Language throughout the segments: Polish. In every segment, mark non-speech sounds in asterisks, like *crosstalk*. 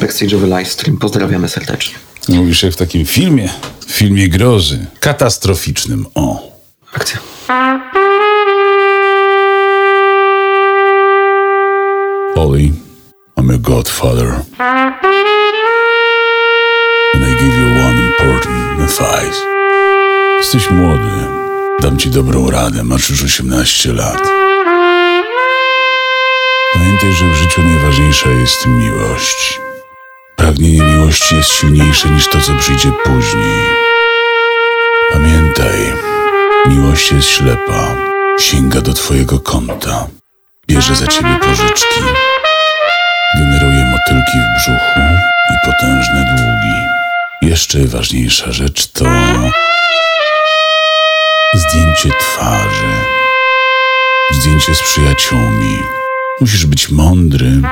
backstage'owy livestream. Pozdrawiamy serdecznie. Mówisz jak w takim filmie, filmie grozy, katastroficznym. O. Akcja. Ollie, I'm your godfather. And I give you one important advice. Jesteś młody. Dam ci dobrą radę. Masz już 18 lat. Pamiętaj, że w życiu najważniejsza jest miłość. Pragnienie miłości jest silniejsze niż to, co przyjdzie później. Pamiętaj, miłość jest ślepa. Sięga do twojego konta. Bierze za ciebie pożyczki. Generuje motylki w brzuchu i potężne długi. Jeszcze ważniejsza rzecz to zdjęcie twarzy. Zdjęcie z przyjaciółmi. Musisz być mądry,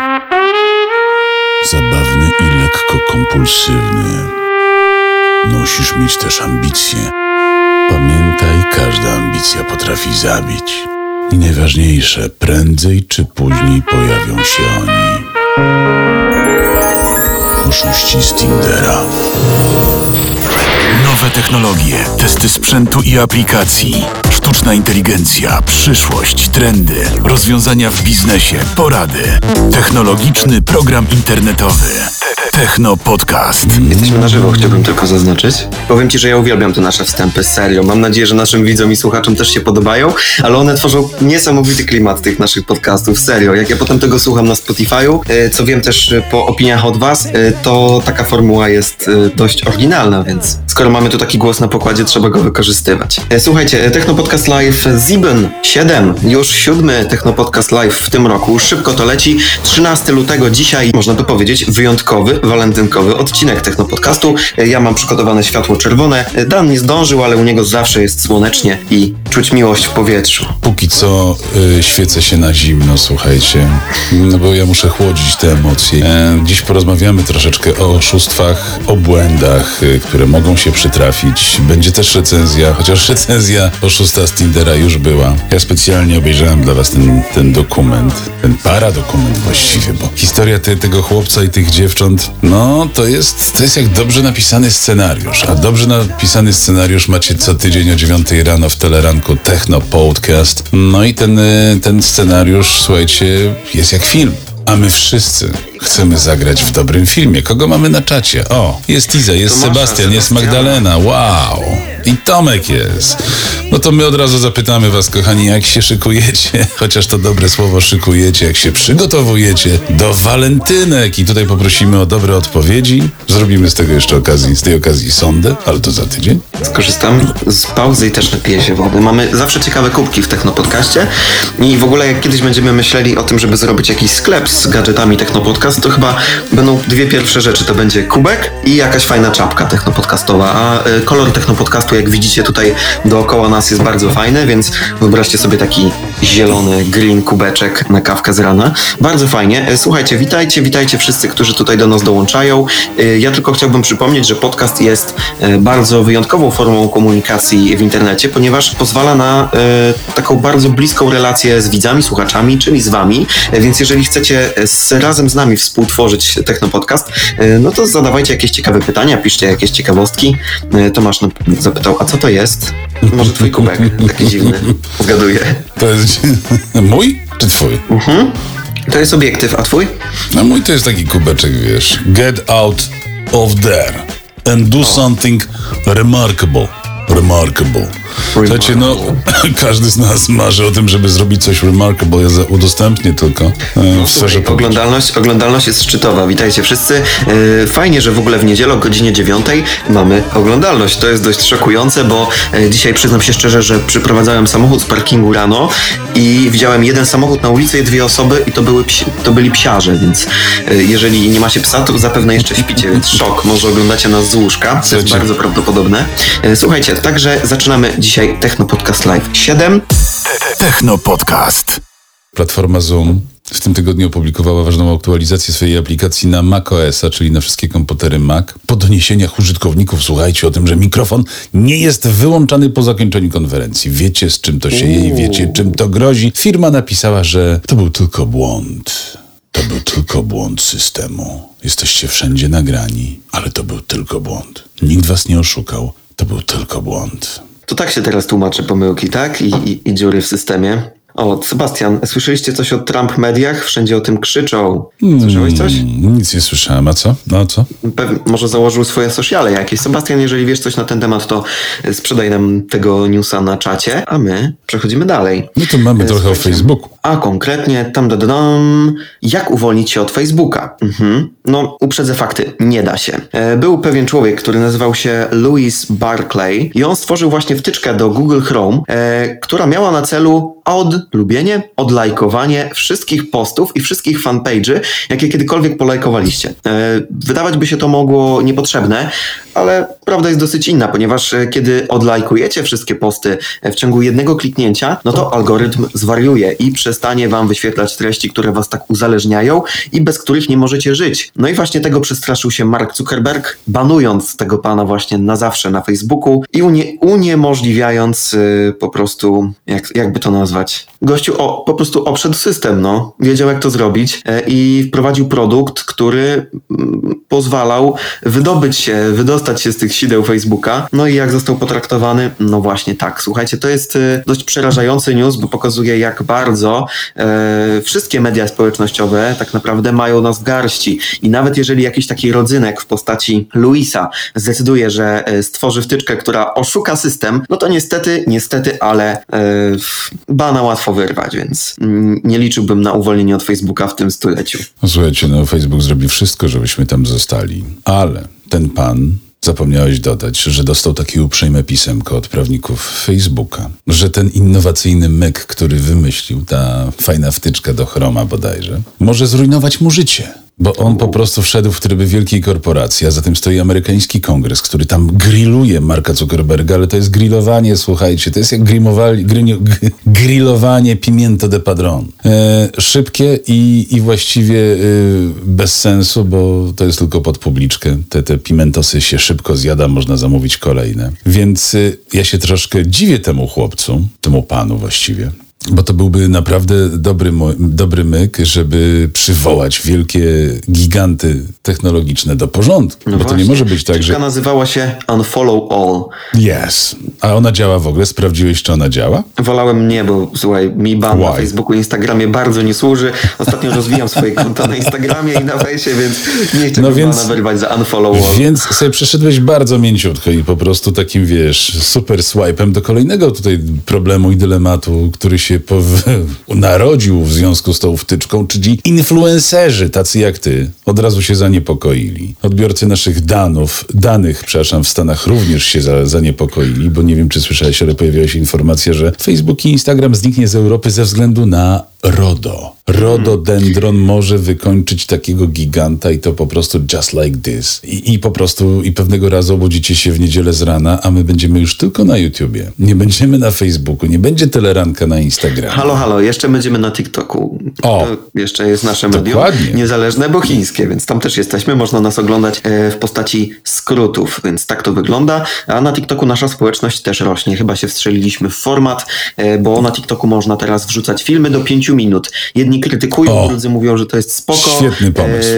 zabawny i lekko kompulsywny. Musisz mieć też ambicje. Pamiętaj, każda ambicja potrafi zabić. I najważniejsze, prędzej czy później pojawią się oni. Oszuści z Tindera. Nowe technologie, testy sprzętu i aplikacji, sztuczna inteligencja, przyszłość, trendy, rozwiązania w biznesie, porady. Technologiczny program internetowy. Techno Podcast. Jesteśmy na żywo, chciałbym tylko zaznaczyć. Powiem ci, że ja uwielbiam te nasze wstępy, serio. Mam nadzieję, że naszym widzom i słuchaczom też się podobają, ale one tworzą niesamowity klimat tych naszych podcastów, serio. Jak ja potem tego słucham na Spotify'u, e, co wiem też e, po opiniach od was, e, to taka formuła jest dość oryginalna, więc skoro mamy tu taki głos na pokładzie, trzeba go wykorzystywać. Słuchajcie, Techno Podcast Live Ziben 7, już siódmy Techno Podcast Live w tym roku. Szybko to leci. 13 lutego, dzisiaj, można to powiedzieć, wyjątkowy, walentynkowy odcinek Techno Podcastu. E, Ja mam przygotowane światło czerwone. Dan nie zdążył, ale u niego zawsze jest słonecznie i czuć miłość w powietrzu. Póki co y, świecę się na zimno, słuchajcie, no bo ja muszę chłodzić te emocje. E, dziś porozmawiamy troszeczkę o oszustwach, o błędach, y, które mogą się przytrafić. Będzie też recenzja, chociaż recenzja z Tindera już była. Ja specjalnie obejrzałem dla was ten, ten dokument, ten paradokument właściwie, bo historia te, tego chłopca i tych dziewcząt, no to jest, to jest jak dobrze napisany scenariusz, a dobrze napisany scenariusz macie co tydzień o 9 rano w teleranku Techno Podcast. No i ten, y, ten scenariusz, słuchajcie, jest jak film. A my wszyscy chcemy zagrać w dobrym filmie. Kogo mamy na czacie? O, jest Iza, jest Tomasza, Sebastian, jest. Magdalena. Wow! I Tomek jest. No to my od razu zapytamy was, kochani, jak się szykujecie, *laughs* chociaż to dobre słowo szykujecie, jak się przygotowujecie do walentynek. I tutaj poprosimy o dobre odpowiedzi. Zrobimy z tego jeszcze okazji, z tej okazji sądę, ale to za tydzień. Skorzystam z pauzy i też napiję się wody. Mamy zawsze ciekawe kubki w Technopodcaście i w ogóle jak kiedyś będziemy myśleli o tym, żeby zrobić jakiś sklep z gadżetami Technopodcast, to chyba będą dwie pierwsze rzeczy. To będzie kubek i jakaś fajna czapka technopodcastowa. A y, kolor Technopodcastu, jak widzicie tutaj dookoła nas jest bardzo fajny, więc wyobraźcie sobie taki zielony, green kubeczek na kawkę z rana. Bardzo fajnie. E, Słuchajcie, witajcie, witajcie wszyscy, którzy tutaj do nas dołączają. E, Ja tylko chciałbym przypomnieć, że podcast jest e, bardzo wyjątkową formą komunikacji w internecie, ponieważ pozwala na e, taką bardzo bliską relację z widzami, słuchaczami, czyli z wami. E, Więc jeżeli chcecie e, z, razem z nami współtworzyć Technopodcast, e, no to zadawajcie jakieś ciekawe pytania, piszcie jakieś ciekawostki. E, Tomasz zapytał, a co to jest? Może twój kubek, taki dziwny. Zgaduję. To jest *laughs* mój czy twój? To jest obiektyw, a twój? No mój to jest taki kubeczek, wiesz. Get out of there and do something remarkable. Remarkable. Słuchajcie, no, *laughs* każdy z nas marzy o tym, żeby zrobić coś remarkable. Ja udostępnię tylko e, w sferze Słuchaj, publicznej. oglądalność, oglądalność jest szczytowa. Witajcie wszyscy. Yy, Fajnie, że w ogóle w niedzielę o godzinie 9 mamy oglądalność. To jest dość szokujące, bo e, dzisiaj przyznam się szczerze, że przyprowadzałem samochód z parkingu rano i widziałem jeden samochód na ulicy i dwie osoby i to, były psi, to byli psiarze, więc e, jeżeli nie macie psa, to zapewne jeszcze śpicie, więc szok. Może oglądacie nas z łóżka, to jest bardzo prawdopodobne. E, Słuchajcie, także zaczynamy dzisiaj Techno Podcast Live 7. Techno Podcast. Platforma Zoom w tym tygodniu opublikowała ważną aktualizację swojej aplikacji na macOS-a, czyli na wszystkie komputery Mac. Po doniesieniach użytkowników słuchajcie o tym, że mikrofon nie jest wyłączany po zakończeniu konferencji. Wiecie z czym to się je i wiecie czym to grozi. Firma napisała, że to był tylko błąd. To był tylko błąd systemu. Jesteście wszędzie nagrani, ale to był tylko błąd. Nikt was nie oszukał. To był tylko błąd. To tak się teraz tłumaczy pomyłki, tak? I, i, i dziury w systemie. O, Sebastian, słyszeliście coś o Trump mediach? Wszędzie o tym krzyczą. Słyszałeś coś? Mm, Nic nie słyszałem, a co? No co? Pewnie, może założył swoje sociale jakieś. Sebastian, jeżeli wiesz coś na ten temat, to e, sprzedaj nam tego newsa na czacie, a my przechodzimy dalej. No to mamy E, trochę o Facebooku. A konkretnie, tam da, da, dam, jak uwolnić się od Facebooka? Mhm. No, uprzedzę fakty, nie da się. E, Był pewien człowiek, który nazywał się Louis Barclay i on stworzył właśnie wtyczkę do Google Chrome, która miała na celu odlubienie, odlajkowanie wszystkich postów i wszystkich fanpage'y, jakie kiedykolwiek polajkowaliście. E, Wydawać by się to mogło niepotrzebne, ale prawda jest dosyć inna, ponieważ e, kiedy odlajkujecie wszystkie posty e, w ciągu jednego kliknięcia, no to algorytm zwariuje i przestanie wam wyświetlać treści, które was tak uzależniają i bez których nie możecie żyć. No i właśnie tego przestraszył się Mark Zuckerberg, banując tego pana właśnie na zawsze na Facebooku i unie, uniemożliwiając y, po prostu, jak, jakby to nazwać, wyzywać gościu o, po prostu obszedł system, no. Wiedział jak to zrobić e, i wprowadził produkt, który mm, pozwalał wydobyć się, wydostać się z tych sideł Facebooka. No i jak został potraktowany? No właśnie tak. Słuchajcie, to jest y, dość przerażający news, bo pokazuje jak bardzo e, wszystkie media społecznościowe tak naprawdę mają nas w garści. I nawet jeżeli jakiś taki rodzynek w postaci Luisa zdecyduje, że e, stworzy wtyczkę, która oszuka system, no to niestety, niestety, ale e, bana łatwo wyrwać, więc nie liczyłbym na uwolnienie od Facebooka w tym stuleciu. Słuchajcie, no Facebook zrobi wszystko, żebyśmy tam zostali. Ale ten pan, zapomniałeś dodać, że dostał takie uprzejme pisemko od prawników Facebooka, że ten innowacyjny myk, który wymyślił, ta fajna wtyczka do Chroma bodajże, może zrujnować mu życie. Bo on po prostu wszedł w tryby wielkiej korporacji, a za tym stoi amerykański kongres, który tam grilluje Marka Zuckerberga, ale to jest grillowanie, słuchajcie, to jest jak grimowali, grinio, g- *laughs* grillowanie pimiento de padron. E, szybkie i, i właściwie e, bez sensu, bo to jest tylko pod publiczkę. Te, te pimentosy się szybko zjada, można zamówić kolejne. Więc e, ja się troszkę dziwię temu chłopcu, temu panu właściwie. Bo to byłby naprawdę dobry, dobry myk, żeby przywołać wielkie giganty technologiczne do porządku. bo to nie może być tak, że. Wtyczka nazywała się Unfollow All. Yes. A ona działa w ogóle? Sprawdziłeś, czy ona działa? Wolałem nie, bo słuchaj, mi ban na Why? Facebooku i Instagramie bardzo nie służy. Ostatnio rozwijam swoje konta na Instagramie i na Fejsie, więc nie chcę No no więc- wyrwać za unfollow all. Więc sobie przeszedłeś bardzo mięciutko i po prostu takim, wiesz, super swipe'em do kolejnego tutaj problemu i dylematu, który się pow- narodził w związku z tą wtyczką, czyli influencerzy, tacy jak ty, od razu się zaniepokoili. Odbiorcy naszych danów, danych, przepraszam, w Stanach również się za, zaniepokoili, bo nie wiem, czy słyszałeś, ale pojawiła się informacja, że Facebook i Instagram zniknie z Europy ze względu na RODO. Rododendron może wykończyć takiego giganta i to po prostu just like this. I, I po prostu i pewnego razu obudzicie się w niedzielę z rana, a my będziemy już tylko na YouTubie. Nie będziemy na Facebooku, nie będzie teleranka na Instagramie. Halo, halo, jeszcze będziemy na TikToku. O. To jeszcze jest nasze medium. Niezależne, bo chińskie, więc tam też jesteśmy. Można nas oglądać e, w postaci skrótów, więc tak to wygląda. A na TikToku nasza społeczność też rośnie. Chyba się wstrzeliliśmy w format, e, bo na TikToku można teraz wrzucać filmy do 5 minut. Jedni krytykują, O. drudzy mówią, że to jest spoko. Świetny pomysł.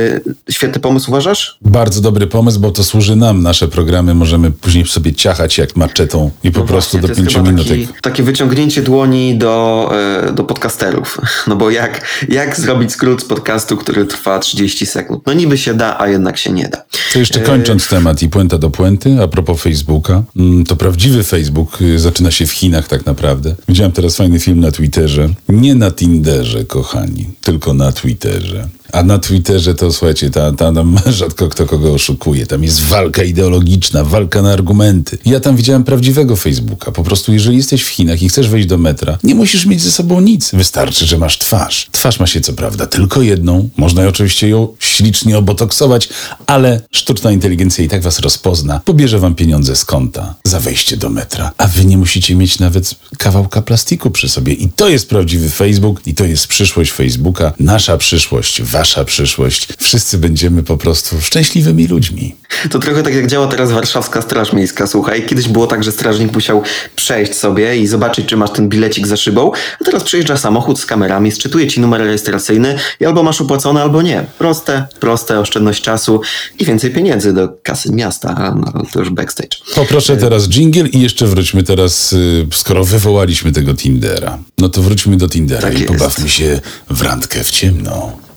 E, świetny pomysł, uważasz? Bardzo dobry pomysł, bo to służy nam. Nasze programy możemy później sobie ciachać jak maczetą i po No prostu właśnie, do to jest pięciu chyba minutek. Taki, takie wyciągnięcie dłoni do, e, do podcasterów. *laughs* No bo jak, jak zrobić skrót z podcastu, który trwa 30 sekund? No niby się da, a jednak się nie da. To jeszcze kończąc temat i puenta do puenty, a propos Facebooka, mm, to prawdziwy Facebook y, zaczyna się w Chinach tak naprawdę. Widziałem teraz fajny film na Twitterze. Nie na Tinderze, kochani, tylko na Twitterze. A na Twitterze to słuchajcie, ta, ta, tam *laughs* rzadko kto kogo oszukuje. Tam jest walka ideologiczna, walka na argumenty. Ja tam widziałem prawdziwego Facebooka. Po prostu, jeżeli jesteś w Chinach i chcesz wejść do metra, nie musisz mieć ze sobą nic. Wystarczy, że masz twarz. Twarz ma się co prawda tylko jedną. Można oczywiście ją ślicznie obotoksować, ale sztuczna inteligencja i tak was rozpozna. Pobierze wam pieniądze z konta za wejście do metra. A wy nie musicie mieć nawet kawałka plastiku przy sobie. I to jest prawdziwy Facebook i to jest przyszłość Facebooka. Nasza przyszłość, wasza przyszłość. Wszyscy będziemy po prostu szczęśliwymi ludźmi. To trochę tak jak działa teraz warszawska Straż Miejska, słuchaj. Kiedyś było tak, że strażnik musiał przejść sobie i zobaczyć, czy masz ten bilecik za szybą, a teraz przyjeżdża samochód z kamerami, sczytuje ci numer rejestracyjny i albo masz opłacone, albo nie. Proste, proste, oszczędność czasu i więcej pieniędzy do kasy miasta, a no, to już backstage. Poproszę teraz jingle i jeszcze wróćmy teraz, y, skoro wywołaliśmy tego Tindera, no to wróćmy do Tindera Tak i jest. pobawmy się w randkę w ciemno.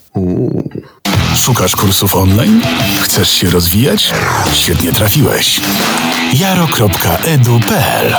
Szukasz kursów online? Chcesz się rozwijać? Świetnie trafiłeś. jaro.edu.pl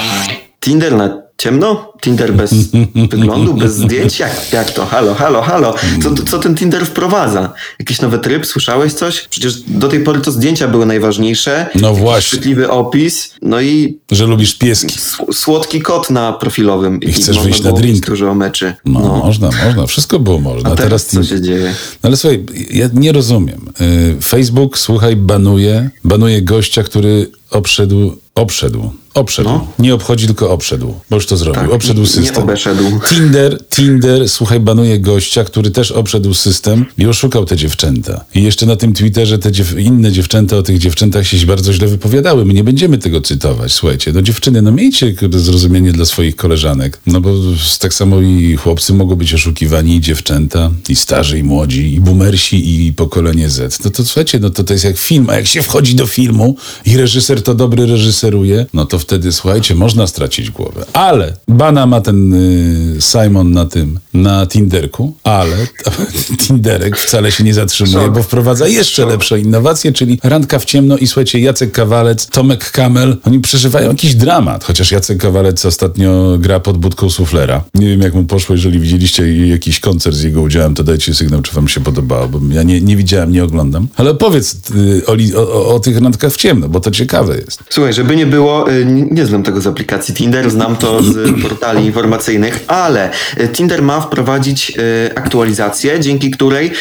Tinder na ciemno? Tinder bez *laughs* wyglądu, bez zdjęć? Jak, jak to? Halo, halo, halo. Co, co ten Tinder wprowadza? Jakiś nowy tryb? Słyszałeś coś? Przecież do tej pory to zdjęcia były najważniejsze. No właśnie. Chwytliwy opis. No i Że lubisz pieski. słodki kot na profilowym. I, chcesz można wyjść na drink. Dużo o meczy. No, można, można, wszystko było można. A teraz co Tin- się dzieje? No ale słuchaj, ja nie rozumiem. Y, Facebook, słuchaj, banuje, banuje gościa, który obszedł, obszedł, obszedł. No. Nie obchodzi, tylko obszedł, bo już to zrobił. Tak, obszedł nie system. obeszedł. Tinder, Tinder, słuchaj, banuje gościa, który też obszedł system i oszukał te dziewczęta. I jeszcze na tym Twitterze te dziew- inne dziewczęta o tych dziewczętach się bardzo źle wypowiadały. My nie będziemy tego cytować, słuchajcie. No dziewczyny, no miejcie zrozumienie dla swoich koleżanek. No bo tak samo i chłopcy mogą być oszukiwani, i dziewczęta, i starzy, i młodzi, i boomersi, i pokolenie Z. No to słuchajcie, no to to jest jak film, a jak się wchodzi do filmu i reżyser to dobry reżyseruje, no to wtedy, słuchajcie, można stracić głowę. Ale bana ma ten y, Simon na tym, na Tinderku, ale *laughs* Tinderek wcale się nie zatrzymuje, bo wprowadza jeszcze lepsze innowacje, czyli randka w ciemno i słuchajcie, Jacek Kawalec, Tomek Kamel, oni przeżywają jakiś dramat, chociaż Jacek Kawalec ostatnio gra pod budką suflera. Nie wiem, jak mu poszło, jeżeli widzieliście jakiś koncert z jego udziałem, to dajcie sygnał, czy wam się podobało, bo ja nie, nie widziałem, nie oglądam. Ale powiedz y, o, o, o tych randkach w ciemno, bo to ciekawe jest. Słuchaj, żeby nie było, y, nie nie znam tego z aplikacji Tinder, znam to z portali informacyjnych, ale y, Tinder ma wprowadzić y, aktualizację, dzięki której y,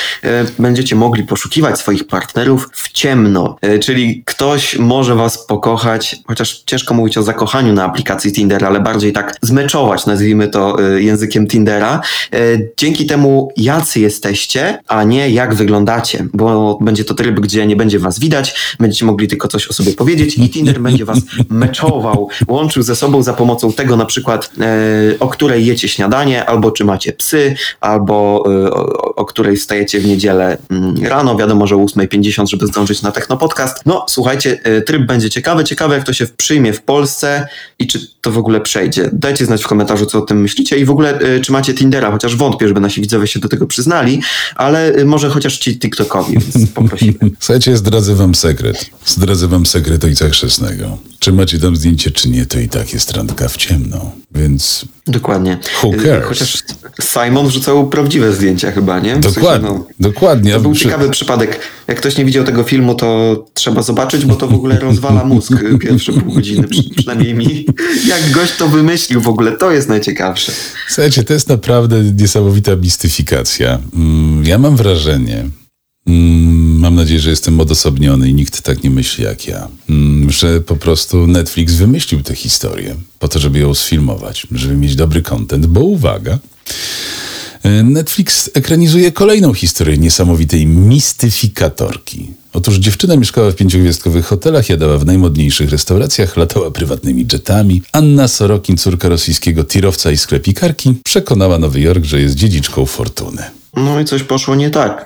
będziecie mogli poszukiwać swoich partnerów w ciemno. Czyli ktoś może was pokochać, chociaż ciężko mówić o zakochaniu na aplikacji Tinder, ale bardziej tak zmeczować, nazwijmy to językiem Tindera. Dzięki temu, jacy jesteście, a nie jak wyglądacie, bo będzie to tryb, gdzie nie będzie was widać, będziecie mogli tylko coś o sobie powiedzieć i Tinder będzie was meczował, łączył ze sobą za pomocą tego na przykład, e, o której jecie śniadanie, albo czy macie psy, albo e, o, o której wstajecie w niedzielę mm, rano, wiadomo, że o 8.50, żeby zdążyć na Techno Podcast. No, słuchajcie, e, tryb będzie ciekawy, ciekawe jak to się przyjmie w Polsce i czy to w ogóle przejdzie. Dajcie znać w komentarzu, co o tym myślicie i w ogóle e, czy macie Tindera, chociaż wątpię, żeby nasi widzowie się do tego przyznali, ale e, może chociaż ci TikTokowi, więc *laughs* poprosimy. Słuchajcie, zdradzę wam sekret. Zdradzę wam sekret ojca chrzestnego. Czy macie tam zdjęcie, czy nie, to i tak jest randka w ciemno. Więc Dokładnie. Who cares? Chociaż Simon wrzucał prawdziwe zdjęcia chyba, nie? W sensie, dokładnie, no, dokładnie. To był Przy- ciekawy przypadek. Jak ktoś nie widział tego filmu, to trzeba zobaczyć, bo to w ogóle rozwala mózg y, *laughs* pierwsze pół godziny, przy, przynajmniej mi. Jak gość to wymyślił w ogóle, to jest najciekawsze. Słuchajcie, to jest naprawdę niesamowita mistyfikacja. Mm, Ja mam wrażenie, mm, mam nadzieję, że jestem odosobniony i nikt tak nie myśli jak ja, mm, że po prostu Netflix wymyślił tę historię po to, żeby ją sfilmować, żeby mieć dobry content, bo uwaga, Netflix ekranizuje kolejną historię niesamowitej mistyfikatorki. Otóż dziewczyna mieszkała w pięciogwiazdkowych hotelach, jadała w najmodniejszych restauracjach, latała prywatnymi jetami. Anna Sorokin, córka rosyjskiego tirowca i sklepikarki, przekonała Nowy Jork, że jest dziedziczką fortuny. No i coś poszło nie tak.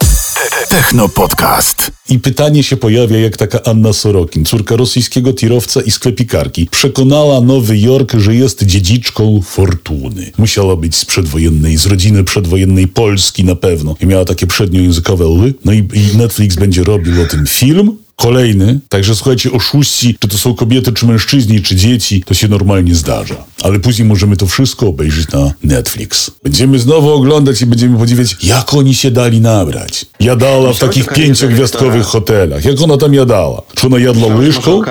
Techno Podcast. I pytanie się pojawia, jak taka Anna Sorokin, córka rosyjskiego tirowca i sklepikarki, przekonała Nowy Jork, że jest dziedziczką fortuny. Musiała być z przedwojennej, z rodziny przedwojennej Polski na pewno. I miała takie przedniojęzykowe ły. No i, i Netflix będzie robił o tym film. Kolejny, także słuchajcie, oszuści, czy to są kobiety, czy mężczyźni, czy dzieci, to się normalnie zdarza. Ale później możemy to wszystko obejrzeć na Netflix. Będziemy znowu oglądać i będziemy podziwiać, jak oni się dali nabrać. Jadała w takich pięciogwiazdkowych hotelach. Jak ona tam jadała? Czy ona jadła łyżką?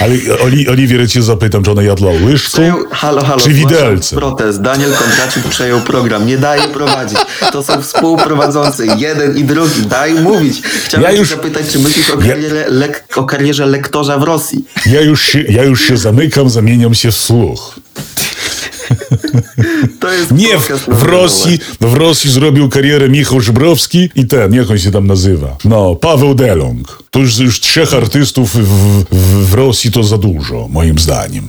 Ale Oli, Oliwier, cię zapytam, czy ona jadła łyżką? Przejął, halo, halo, Czy widelcem? Protest. Daniel Kondraciuk przejął program. Nie daje prowadzić. To są współprowadzący. Jeden i drugi. Daj mówić. Chciałem Ja już- zapytać, czy myślisz o karierze, lek, o karierze lektorza w Rosji? Ja już, się, ja już się zamykam, zamieniam się w słuch. To jest Nie, w, w Rosji, w Rosji zrobił karierę Michał Żebrowski i ten, jak on się tam nazywa? No, Paweł Delong. To już, już trzech artystów w, w, w Rosji to za dużo, moim zdaniem.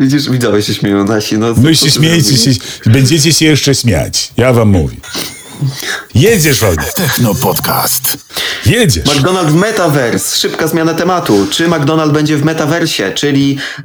Widzisz, widzowie się śmieją nasi. No, No i się śmiejcie się, będziecie się jeszcze śmiać. Ja wam mówię. Jedziesz, Olek, Techno Podcast. jedziesz. McDonald's w Metaverse. Szybka zmiana tematu. Czy McDonald's będzie w Metaversie, czyli y,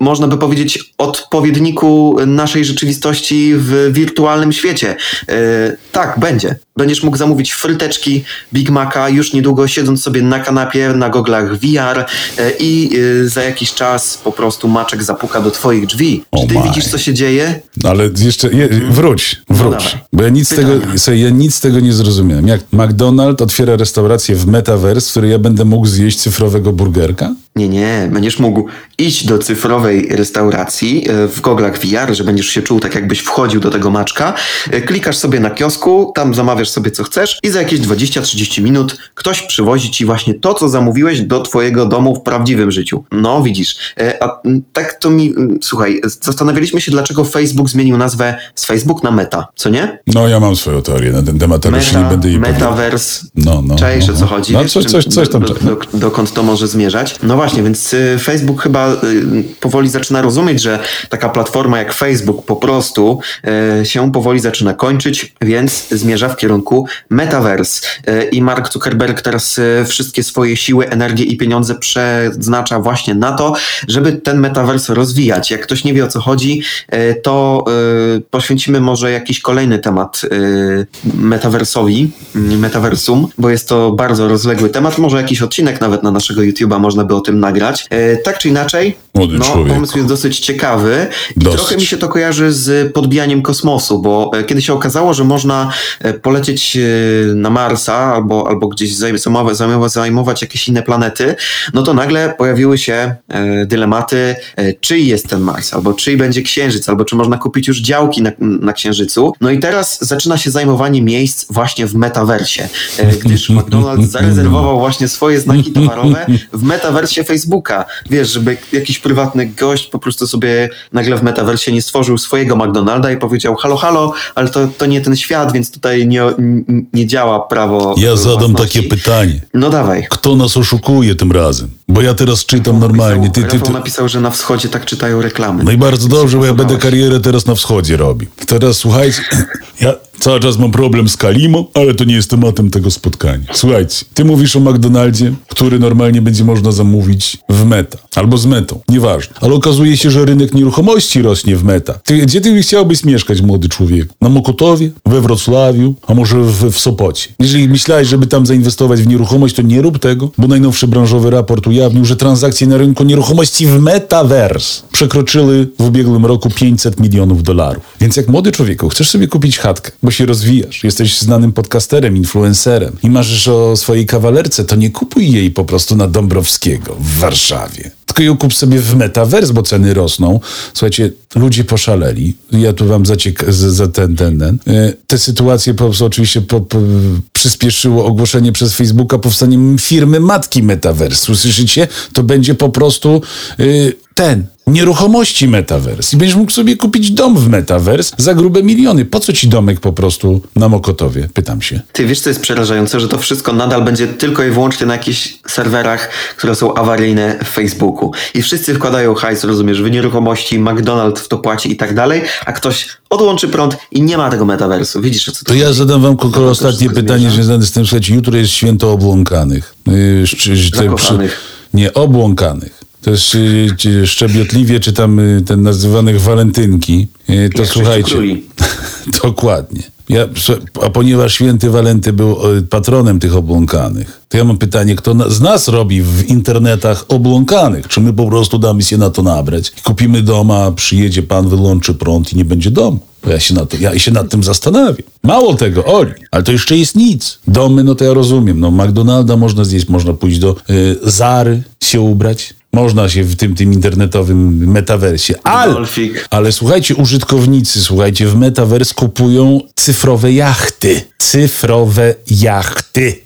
można by powiedzieć odpowiedniku naszej rzeczywistości w wirtualnym świecie? Y, tak, będzie. Będziesz mógł zamówić fryteczki Big Maca już niedługo siedząc sobie na kanapie, na goglach VR y, i y, za jakiś czas po prostu maczek zapuka do twoich drzwi. Czy ty my. widzisz, co się dzieje? Ale jeszcze, je, wróć, wróć. dawaj. Bo ja nic, Pytania. tego, słuchaj, ja nic tego nie zrozumiałem. Jak McDonald's otwiera restaurację w Metaverse, w której ja będę mógł zjeść cyfrowego burgerka? Nie, nie, będziesz mógł iść do cyfrowej restauracji e, w goglach VR, że będziesz się czuł tak jakbyś wchodził do tego maczka. E, Klikasz sobie na kiosku, tam zamawiasz sobie co chcesz i za jakieś 20-30 minut ktoś przywozi ci właśnie to, co zamówiłeś do twojego domu w prawdziwym życiu. No widzisz, E, a tak to mi, słuchaj, zastanawialiśmy się dlaczego Facebook zmienił nazwę z Facebook na Meta, co nie? No, ja mam swoją teorię na ten temat, ale już nie będę jej. Metaverse. No, no, Czaisz no, o co chodzi? No, wiesz, coś, coś, coś tam. Do, do, dokąd to może zmierzać? No właśnie, więc y, Facebook chyba y, powoli zaczyna rozumieć, że taka platforma jak Facebook po prostu y, się powoli zaczyna kończyć, więc zmierza w kierunku Metaverse. I Mark Zuckerberg teraz wszystkie swoje siły, energię i pieniądze przeznacza właśnie na to, żeby ten Metaverse rozwijać. Jak ktoś nie wie o co chodzi, to poświęcimy może jakiś kolejny temat metaversowi, y, metaversum, bo jest to bardzo rozległy temat. Może jakiś odcinek nawet na naszego YouTube'a można by o tym nagrać. E, tak czy inaczej, Młody no, człowiek. pomysł jest dosyć ciekawy i Dosyć. trochę mi się to kojarzy z podbijaniem kosmosu, bo e, kiedy się okazało, że można e, polecieć e, na Marsa albo, albo gdzieś zajmować, zajmować, zajmować jakieś inne planety, no to nagle pojawiły się dylematy, czyj jest ten Mars, albo czyj będzie Księżyc, albo czy można kupić już działki na, na Księżycu. No i teraz zaczyna się zajmowanie miejsc właśnie w metaversie, gdyż *laughs* McDonald's zarezerwował właśnie swoje znaki *laughs* towarowe w metaversie Facebooka. Wiesz, żeby jakiś prywatny gość po prostu sobie nagle w metaversie nie stworzył swojego McDonalda i powiedział halo, halo, ale to, to nie ten świat, więc tutaj nie, nie działa prawo Ja zadam takie pytanie. No dawaj. Kto nas oszukuje tym razem? Bo ja teraz czytam normalnie. Ty, ty, Rafał ty. napisał, że na wschodzie tak czytają reklamy. No i bardzo dobrze, bo ja będę karierę teraz na wschodzie robił. Teraz słuchajcie, *clears throat* ja cały czas mam problem z Kalimą, ale to nie jest tematem tego spotkania. Słuchajcie, ty mówisz o McDonaldzie, który normalnie będzie można zamówić w meta. Albo z metą, nieważne. Ale okazuje się, że rynek nieruchomości rośnie w meta. Ty, gdzie ty chciałbyś mieszkać, młody człowiek? Na Mokotowie? We Wrocławiu? A może w, w Sopocie? Jeżeli myślałeś, żeby tam zainwestować w nieruchomość, to nie rób tego, bo najnowszy branżowy raport ujawnił, że transakcje na rynku nieruchomości w Metaverse przekroczyły w ubiegłym roku 500 milionów dolarów. Więc jak młody człowieku, chcesz sobie kupić chatkę, bo się rozwijasz, jesteś znanym podcasterem, influencerem i marzysz o swojej kawalerce, to nie kupuj jej po prostu na Dąbrowskiego w Warszawie. Tylko ją kup sobie w Metaverse, bo ceny rosną. Słuchajcie, ludzie poszaleli. Ja tu wam zaciek- z- za ten, ten, ten. E, Te sytuacje po prostu oczywiście po, po, przyspieszyło ogłoszenie przez Facebooka powstaniem firmy matki Metaverse. Słyszycie? To będzie po prostu y, ten, nieruchomości Metaverse. I będziesz mógł sobie kupić dom w Metaverse za grube miliony. Po co ci domek po prostu na Mokotowie? Pytam się. Ty wiesz, co jest przerażające, że to wszystko nadal będzie tylko i wyłącznie na jakichś serwerach, które są awaryjne w Facebooku. I wszyscy wkładają hajs, rozumiesz, w nieruchomości, McDonald's w to płaci i tak dalej, a ktoś odłączy prąd i nie ma tego metaversu. Widzisz, co To ja zadam wam tylko to ostatnie pytanie zmierza? związane z tym, słuchajcie, jutro jest święto obłąkanych. Yy, szczy- te Zakochanych. nie, obłąkanych. To jest y, y, szczebiotliwie, czy tam y, ten nazywanych walentynki. To Jak słuchajcie. *laughs* Dokładnie. Ja, a ponieważ święty Walenty był patronem tych obłąkanych, to ja mam pytanie, kto z nas robi w internetach obłąkanych? Czy my po prostu damy się na to nabrać? Kupimy dom, a przyjedzie pan, wyłączy prąd i nie będzie domu? Bo ja się, na to, ja się nad tym zastanawiam. Mało tego, Oli, ale to jeszcze jest nic. Domy, no to ja rozumiem. No McDonalda można zjeść, można pójść do y, Zary się ubrać. Można się w tym, tym internetowym metaversie. Ale, Golfik. ale słuchajcie, użytkownicy, słuchajcie, w Metaverse kupują cyfrowe jachty. Cyfrowe jachty.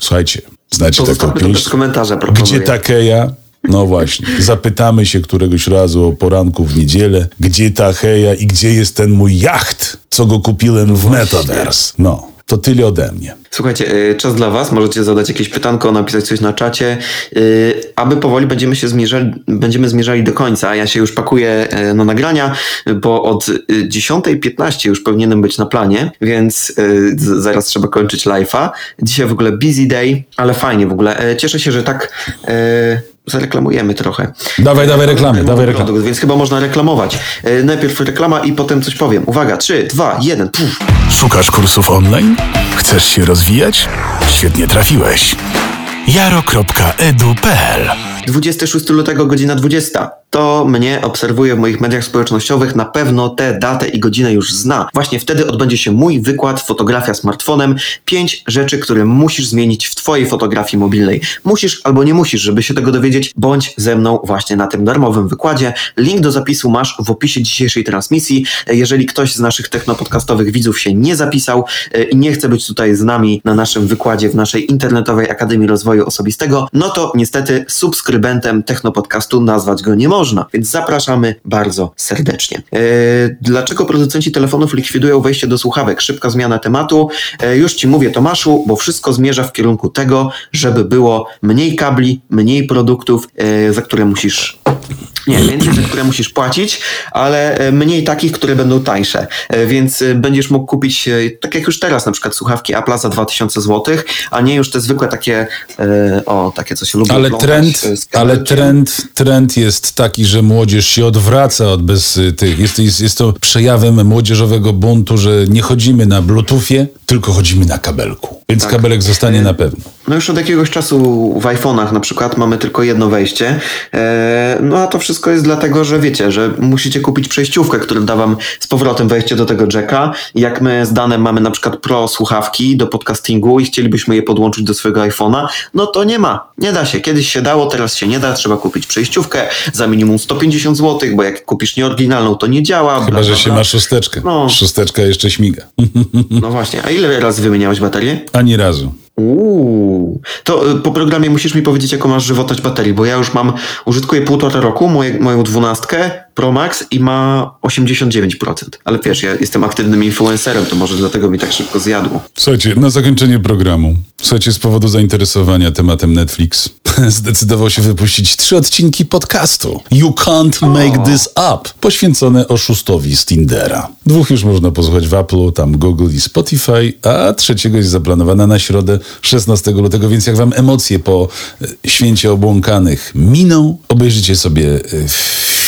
Słuchajcie, znacie taką pieśń? bez komentarza proponuję. Gdzie Takeja No właśnie. Zapytamy się któregoś razu o poranku w niedzielę, gdzie ta heja i gdzie jest ten mój jacht, co go kupiłem w Metaverse. No, to tyle ode mnie. Słuchajcie, y, czas dla Was. Możecie zadać jakieś pytanko, napisać coś na czacie. Y, Aby powoli będziemy się zmierzali, będziemy zmierzali do końca. Ja się już pakuję y, na nagrania, bo od y, 10.15 już powinienem być na planie, więc zaraz trzeba kończyć live'a. Dzisiaj w ogóle busy day, ale fajnie w ogóle. Cieszę się, że tak zareklamujemy trochę. Dawaj, dawaj reklamy, dawaj reklamy. Więc chyba można reklamować. Y, Najpierw reklama i potem coś powiem. Uwaga, 3, 2, 1, puf. Szukasz kursów online? Chcesz się rozwijać? Świetnie trafiłeś. jaro.edu.pl 26 lutego, godzina 20. To mnie obserwuje w moich mediach społecznościowych, na pewno tę datę i godzinę już zna. Właśnie wtedy odbędzie się mój wykład Fotografia smartfonem. Pięć rzeczy, które musisz zmienić w Twojej fotografii mobilnej. Musisz albo nie musisz, żeby się tego dowiedzieć, bądź ze mną właśnie na tym darmowym wykładzie. Link do zapisu masz w opisie dzisiejszej transmisji. Jeżeli ktoś z naszych technopodcastowych widzów się nie zapisał e, i nie chce być tutaj z nami na naszym wykładzie w naszej internetowej Akademii Rozwoju Osobistego, no to niestety subskrybentem Technopodcastu nazwać go nie można, więc zapraszamy bardzo serdecznie. E, dlaczego producenci telefonów likwidują wejście do słuchawek? Szybka zmiana tematu. E, już Ci mówię, Tomaszu, bo wszystko zmierza w kierunku tego, żeby było mniej kabli, mniej produktów, e, za które musisz nie, *clears throat* więcej, za które musisz płacić, ale e, mniej takich, które będą tańsze. E, Więc e, będziesz mógł kupić, tak jak już teraz, na przykład słuchawki Apple'a za 2000 zł, a nie już te zwykłe takie, o, takie, co się lubi Ale trend, ale trend, trend jest taki, że młodzież się odwraca od bez tych. Jest, jest, jest to przejawem młodzieżowego buntu, że nie chodzimy na Bluetoothie, tylko chodzimy na kabelku. Więc Tak. kabelek zostanie na pewno. No już od jakiegoś czasu w iPhone'ach na przykład mamy tylko jedno wejście. E, no a to wszystko jest dlatego, że wiecie, że musicie kupić przejściówkę, która da wam z powrotem wejście do tego jacka. Jak my z Danem mamy na przykład pro słuchawki do podcastingu i chcielibyśmy je podłączyć do swojego iPhone'a, no to nie ma. Nie da się. Kiedyś się dało, teraz się nie da. Trzeba kupić przejściówkę za minimum 150 zł, bo jak kupisz nieoryginalną, to nie działa. Chyba, bla, że bla, się bla. ma szósteczkę. No. Szósteczka jeszcze śmiga. No właśnie. A ile razy wymieniałeś baterię? Ani razu. Uuu, to y, po programie musisz mi powiedzieć, jaką masz żywotność baterii, bo ja już mam, użytkuję półtora roku, moje, moją dwunastkę Pro Max i ma 89%. Ale wiesz, ja jestem aktywnym influencerem, to może dlatego mi tak szybko zjadło. Słuchajcie, na zakończenie programu. Słuchajcie, z powodu zainteresowania tematem Netflix *laughs* zdecydował się wypuścić trzy odcinki podcastu You Can't Make This Up, poświęcone oszustowi z Tindera. Dwóch już można posłuchać w Apple, tam Google i Spotify, a trzeciego jest zaplanowana na środę 16 lutego, więc jak wam emocje po e, święcie obłąkanych miną, obejrzycie sobie e,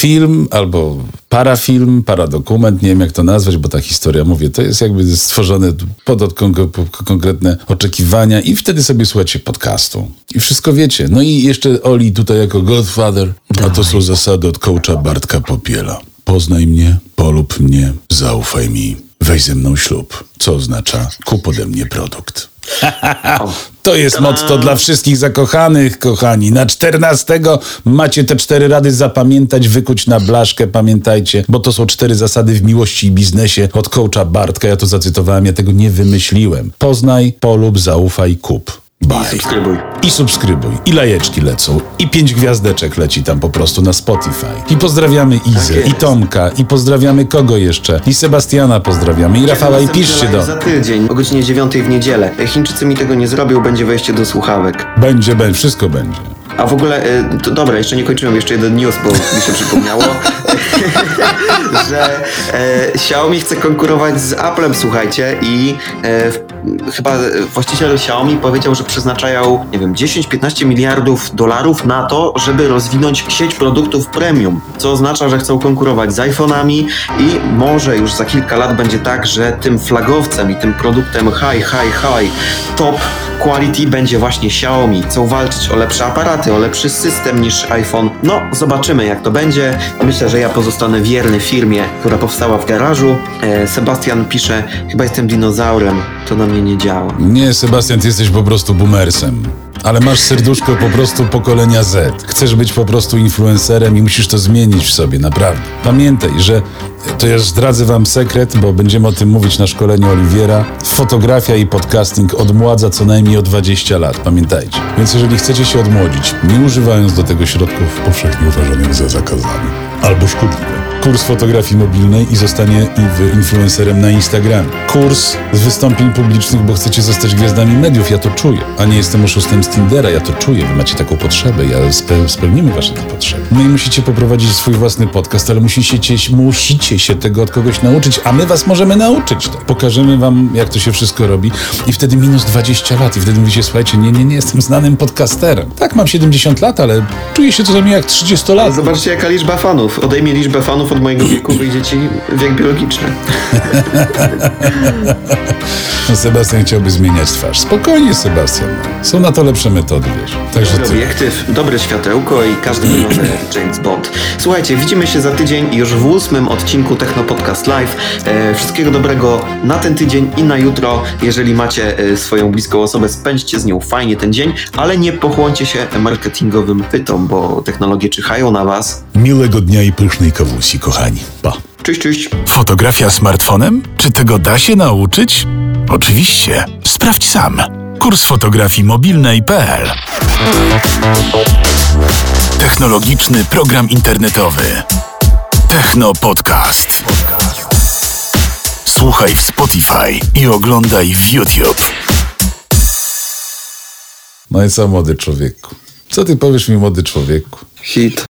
film albo parafilm, paradokument, nie wiem jak to nazwać, bo ta historia, mówię, to jest jakby stworzone pod od kon- po- konkretne oczekiwania i wtedy sobie słuchacie podcastu. I wszystko wiecie. No i jeszcze Oli tutaj jako Godfather, a to są zasady od coacha Bartka Popiela. Poznaj mnie, polub mnie, zaufaj mi, weź ze mną ślub, co oznacza kup ode mnie produkt. *laughs* To jest motto dla wszystkich zakochanych, kochani. Na 14 macie te cztery rady zapamiętać, wykuć na blaszkę, pamiętajcie, bo to są cztery zasady w miłości i biznesie od coacha Bartka. Ja to zacytowałem, ja tego nie wymyśliłem. Poznaj, polub, zaufaj, kup. Bye. Subskrybuj. I subskrybuj. I lajeczki lecą. I pięć gwiazdeczek leci tam po prostu na Spotify. I pozdrawiamy Izę, Tak i. Tomka, i pozdrawiamy kogo jeszcze? I Sebastiana pozdrawiamy, i Rafała, i piszcie do... Za tydzień, o godzinie 9 w niedzielę. Chińczycy mi tego nie zrobią, będzie wejście do słuchawek. Będzie, będzie, wszystko będzie. A w ogóle, y, to dobra, jeszcze nie kończyłem, jeszcze jeden news, bo mi się przypomniało, *laughs* że e, Xiaomi chce konkurować z Applem, słuchajcie, i e, w, chyba właściciel Xiaomi powiedział, że przeznaczają, nie wiem, 10-15 miliardów dolarów na to, żeby rozwinąć sieć produktów premium, co oznacza, że chcą konkurować z iPhone'ami i może już za kilka lat będzie tak, że tym flagowcem i tym produktem high, high, high, top quality będzie właśnie Xiaomi. Chcą walczyć o lepsze aparaty, o lepszy system niż iPhone. No, zobaczymy jak to będzie. Myślę, że ja pozostanę wierny firmie, która powstała w garażu. E, Sebastian pisze, chyba jestem dinozaurem, to na mnie nie działa. Nie, Sebastian, ty jesteś po prostu boomersem. ale masz serduszko po prostu pokolenia Z. Chcesz być po prostu influencerem i musisz to zmienić w sobie, naprawdę. Pamiętaj, że to ja zdradzę wam sekret, bo będziemy o tym mówić na szkoleniu Oliwiera. Fotografia i podcasting odmładza co najmniej o 20 lat, pamiętajcie. Więc jeżeli chcecie się odmłodzić, nie używając do tego środków powszechnie uważanych za zakazane albo szkodliwe, kurs fotografii mobilnej i zostanie inf- influencerem na Instagramie. Kurs z wystąpień publicznych, bo chcecie zostać gwiazdami mediów, ja to czuję. A nie jestem oszustem z Tindera, ja to czuję. Wy macie taką potrzebę, ja spe- spełnimy wasze te potrzeby. No i musicie poprowadzić swój własny podcast, ale musicie, musicie się tego od kogoś nauczyć, a my was możemy nauczyć. Tak. Pokażemy wam, jak to się wszystko robi i wtedy minus 20 lat i wtedy mówicie, słuchajcie, nie, nie, nie jestem znanym podcasterem. Tak, mam 70 lat, ale czuję się najmniej jak 30 lat. Zobaczcie, jaka liczba fanów. Odejmie liczbę fanów od mojego wieku, *laughs* wyjdzie ci wiek biologiczny. No Sebastian chciałby zmieniać twarz. Spokojnie, Sebastian. Są na to lepsze metody, wiesz. Także Dobry ty. obiektyw, dobre światełko i każdy wygląda jak *clears throat* James Bond. Słuchajcie, widzimy się za tydzień już w ósmym odcinku Techno Podcast Live. E, wszystkiego dobrego na ten tydzień i na jutro. Jeżeli macie e, swoją bliską osobę, spędźcie z nią fajnie ten dzień, ale nie pochłoncie się marketingowym pytom, bo technologie czyhają na was. Miłego dnia i pysznej kawusi, kochani. Pa. Cześć, cześć. Fotografia smartfonem? Czy tego da się nauczyć? Oczywiście. Sprawdź sam. Kurs fotografii mobilnej.pl Technologiczny program internetowy. Techno Podcast. Słuchaj w Spotify i oglądaj w YouTube. No i co, młody człowieku? Co ty powiesz mi, młody człowieku? Hit.